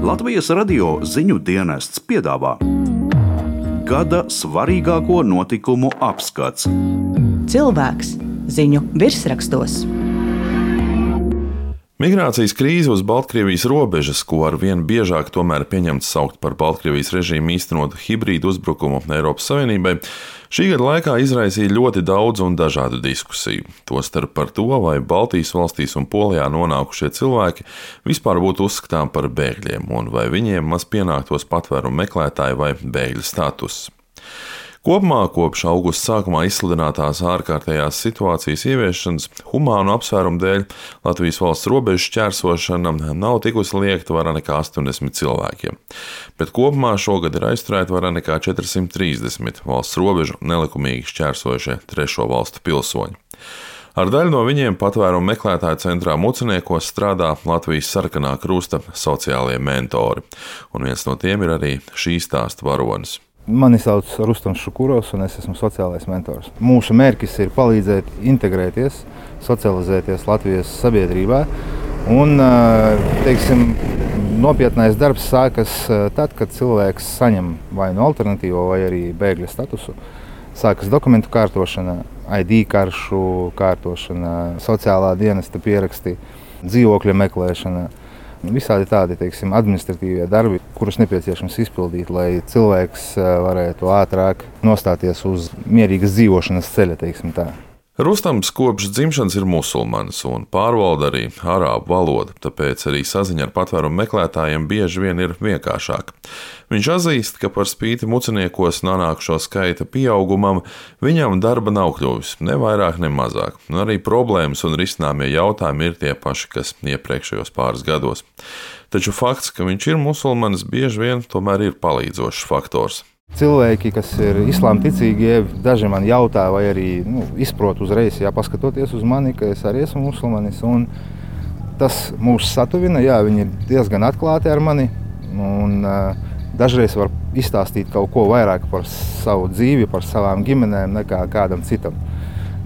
Latvijas radio ziņu dienests piedāvā gada svarīgāko notikumu apskats. Cilvēks ziņu virsrakstos. Migrācijas krīze uz Baltkrievijas robežas, ko ar vien biežāk tomēr pieņemts saukt par Baltkrievijas režīmu īstenotu hibrīdu uzbrukumu Eiropas Savienībai, šī gada laikā izraisīja ļoti daudz un dažādu diskusiju. Tostarp par to, vai Baltijas valstīs un Polijā nonākušie cilvēki vispār būtu uzskatām par bēgļiem, un vai viņiem maz pienāktos patvērumu meklētāju vai bēgļu status. Kopumā kopš augusta sākumā izsludinātās ārkārtējās situācijas ieviešanas humānu apsvērumu dēļ Latvijas valsts robežu šķērsošana nav tikusi liekta vairāk nekā 80 cilvēkiem, bet kopumā šogad ir aizturēti vairāk nekā 430 valsts robežu nelikumīgi šķērsojušie trešo valstu pilsoņi. Ar daļu no viņiem patvērumu meklētāju centrā Muciniekos strādā Latvijas sarkanā krusta sociālie mentori, un viens no tiem ir arī šīs stāsta varonis. Mani sauc Rustams Šukurovs, un es esmu sociālais mentors. Mūsu mērķis ir palīdzēt integrēties, socializēties Latvijas sabiedrībā. Un, teiksim, nopietnais darbs sākas tad, kad cilvēks saņem vai nu no alternatīvo, vai arī bēgļa statusu. Sākas dokumentu kārtošana, ID karšu kārtošana, sociālā dienesta pieraksti, dzīvokļa meklēšana Visādi tādi teiksim, administratīvie darbi, kurus nepieciešams izpildīt, lai cilvēks eh, varētu ātrāk nostāties uz mierīgas dzīvošanas ceļa. Rustams kopš dzimšanas ir musulmanis un pārvalda arī arābu valodu, tāpēc arī saziņa ar patvērumu meklētājiem bieži vien ir vienkāršāka. Viņš atzīst, ka par spīti muciniekos nonākušo skaita pieaugumam, viņam darba nav kļuvis ne vairāk, ne mazāk. Un arī problēmas un risināmie jautājumi ir tie paši, kas iepriekšējos pāris gados. Taču fakts, ka viņš ir musulmanis, bieži vien tomēr ir palīdzošs faktors. Cilvēki, kas ir islāma ticīgie, daži man jautā, vai arī nu, izprot uzreiz, ja paskatoties uz mani, ka es arī esmu musulmanis. Tas mūs satuvina, jā, viņi ir diezgan atklāti ar mani. Un, uh, dažreiz var izstāstīt kaut ko vairāk par savu dzīvi, par savām ģimenēm, nekā kādam citam.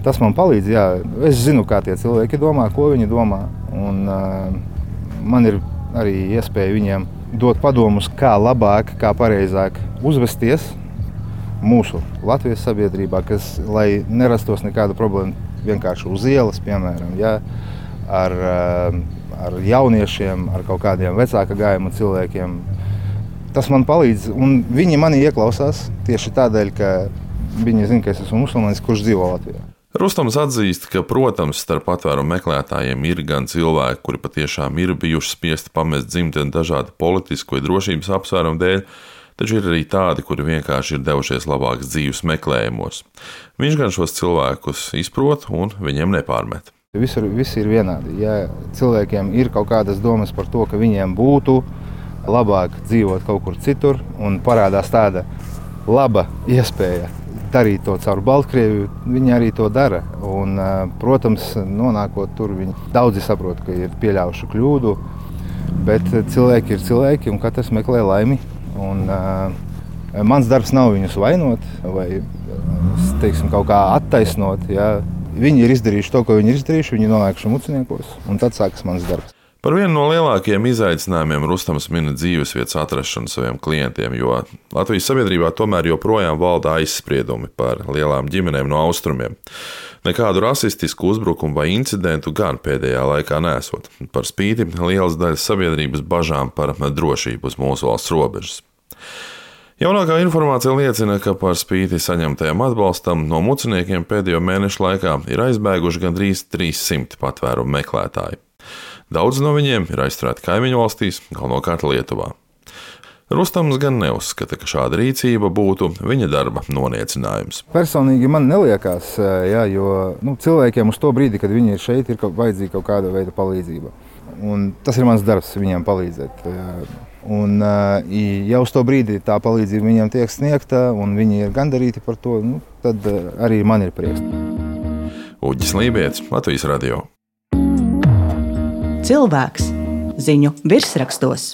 Tas man palīdz. Jā. Es zinu, kā tie cilvēki domā, ko viņi domā. Un, uh, man ir arī iespēja viņiem dot padomus, kā labāk, kā pareizāk uzvesties mūsu Latvijas sabiedrībā, kas, lai nerastos nekāda problēma vienkārši uz ielas, piemēram, ja, ar, eh, ar jauniešiem, ar kaut kādiem vecāka gājuma cilvēkiem. Tas man palīdz, un viņi manī ieklausās tieši tādēļ, ka viņi zina, ka es esmu musulmanis, kurš dzīvo Latvijā. Rustams atzīst, ka, protams, starp patvērumu meklētājiem ir gan cilvēki, kuri patiešām ir bijuši spiesti pamest dzimteni dažādu politisku vai drošības apsvērumu dēļ, taču ir arī tādi, kuri vienkārši ir devušies labākas dzīves meklējumos. Viņš gan šos cilvēkus izprot un viņiem nepārmet. Visur viss ir vienādi. Ja cilvēkiem ir kaut kādas domas par to, ka viņiem būtu labāk dzīvot kaut kur citur, un parādās tāda laba iespēja darīt to caur Baltkrieviju, viņi arī to dara. Un, protams, nonākot tur, viņi daudzi saprot, ka ir pieļāvuši kļūdu, bet cilvēki ir cilvēki un katrs meklē laimi. Un, mans darbs nav viņus vainot vai teiksim, kaut kā attaisnot. Ja. Viņi ir izdarījuši to, ko viņi ir izdarījuši, viņi ir nonākuši muciniekos, un tad sākas mans darbs. Par vienu no lielākajiem izaicinājumiem Rustams mina dzīvesvietas atrašanu saviem klientiem, jo Latvijas sabiedrībā tomēr joprojām valda aizspriedumi par lielām ģimenēm no austrumiem. Nekādu rasistisku uzbrukumu vai incidentu gan pēdējā laikā nesot, par spīti lielas daļas sabiedrības bažām par drošību uz mūsu valsts robežas. Jaunākā informācija liecina, ka par spīti saņemtajam atbalstam no muciniekiem pēdējo mēnešu laikā ir aizbēguši gandrīz 300 patvērumu meklētāji. Daudz no viņiem ir aizturēti kaimiņu valstīs, galvenokārt Lietuvā. Rustams gan neuzskata, ka šāda rīcība būtu viņa darba noniecinājums. Personīgi man liekas, jā, jo nu, cilvēkiem uz to brīdi, kad viņi ir šeit, ir vajadzīga kaut kāda veida palīdzība. Un tas ir mans darbs, viņiem palīdzēt. Un, ja uz to brīdi tā palīdzība viņiem tiek sniegta, un viņi ir gandarīti par to, nu, tad arī man ir prieks. Uģis Lībijams, Latvijas Radio cilvēks ziņu virsrakstos.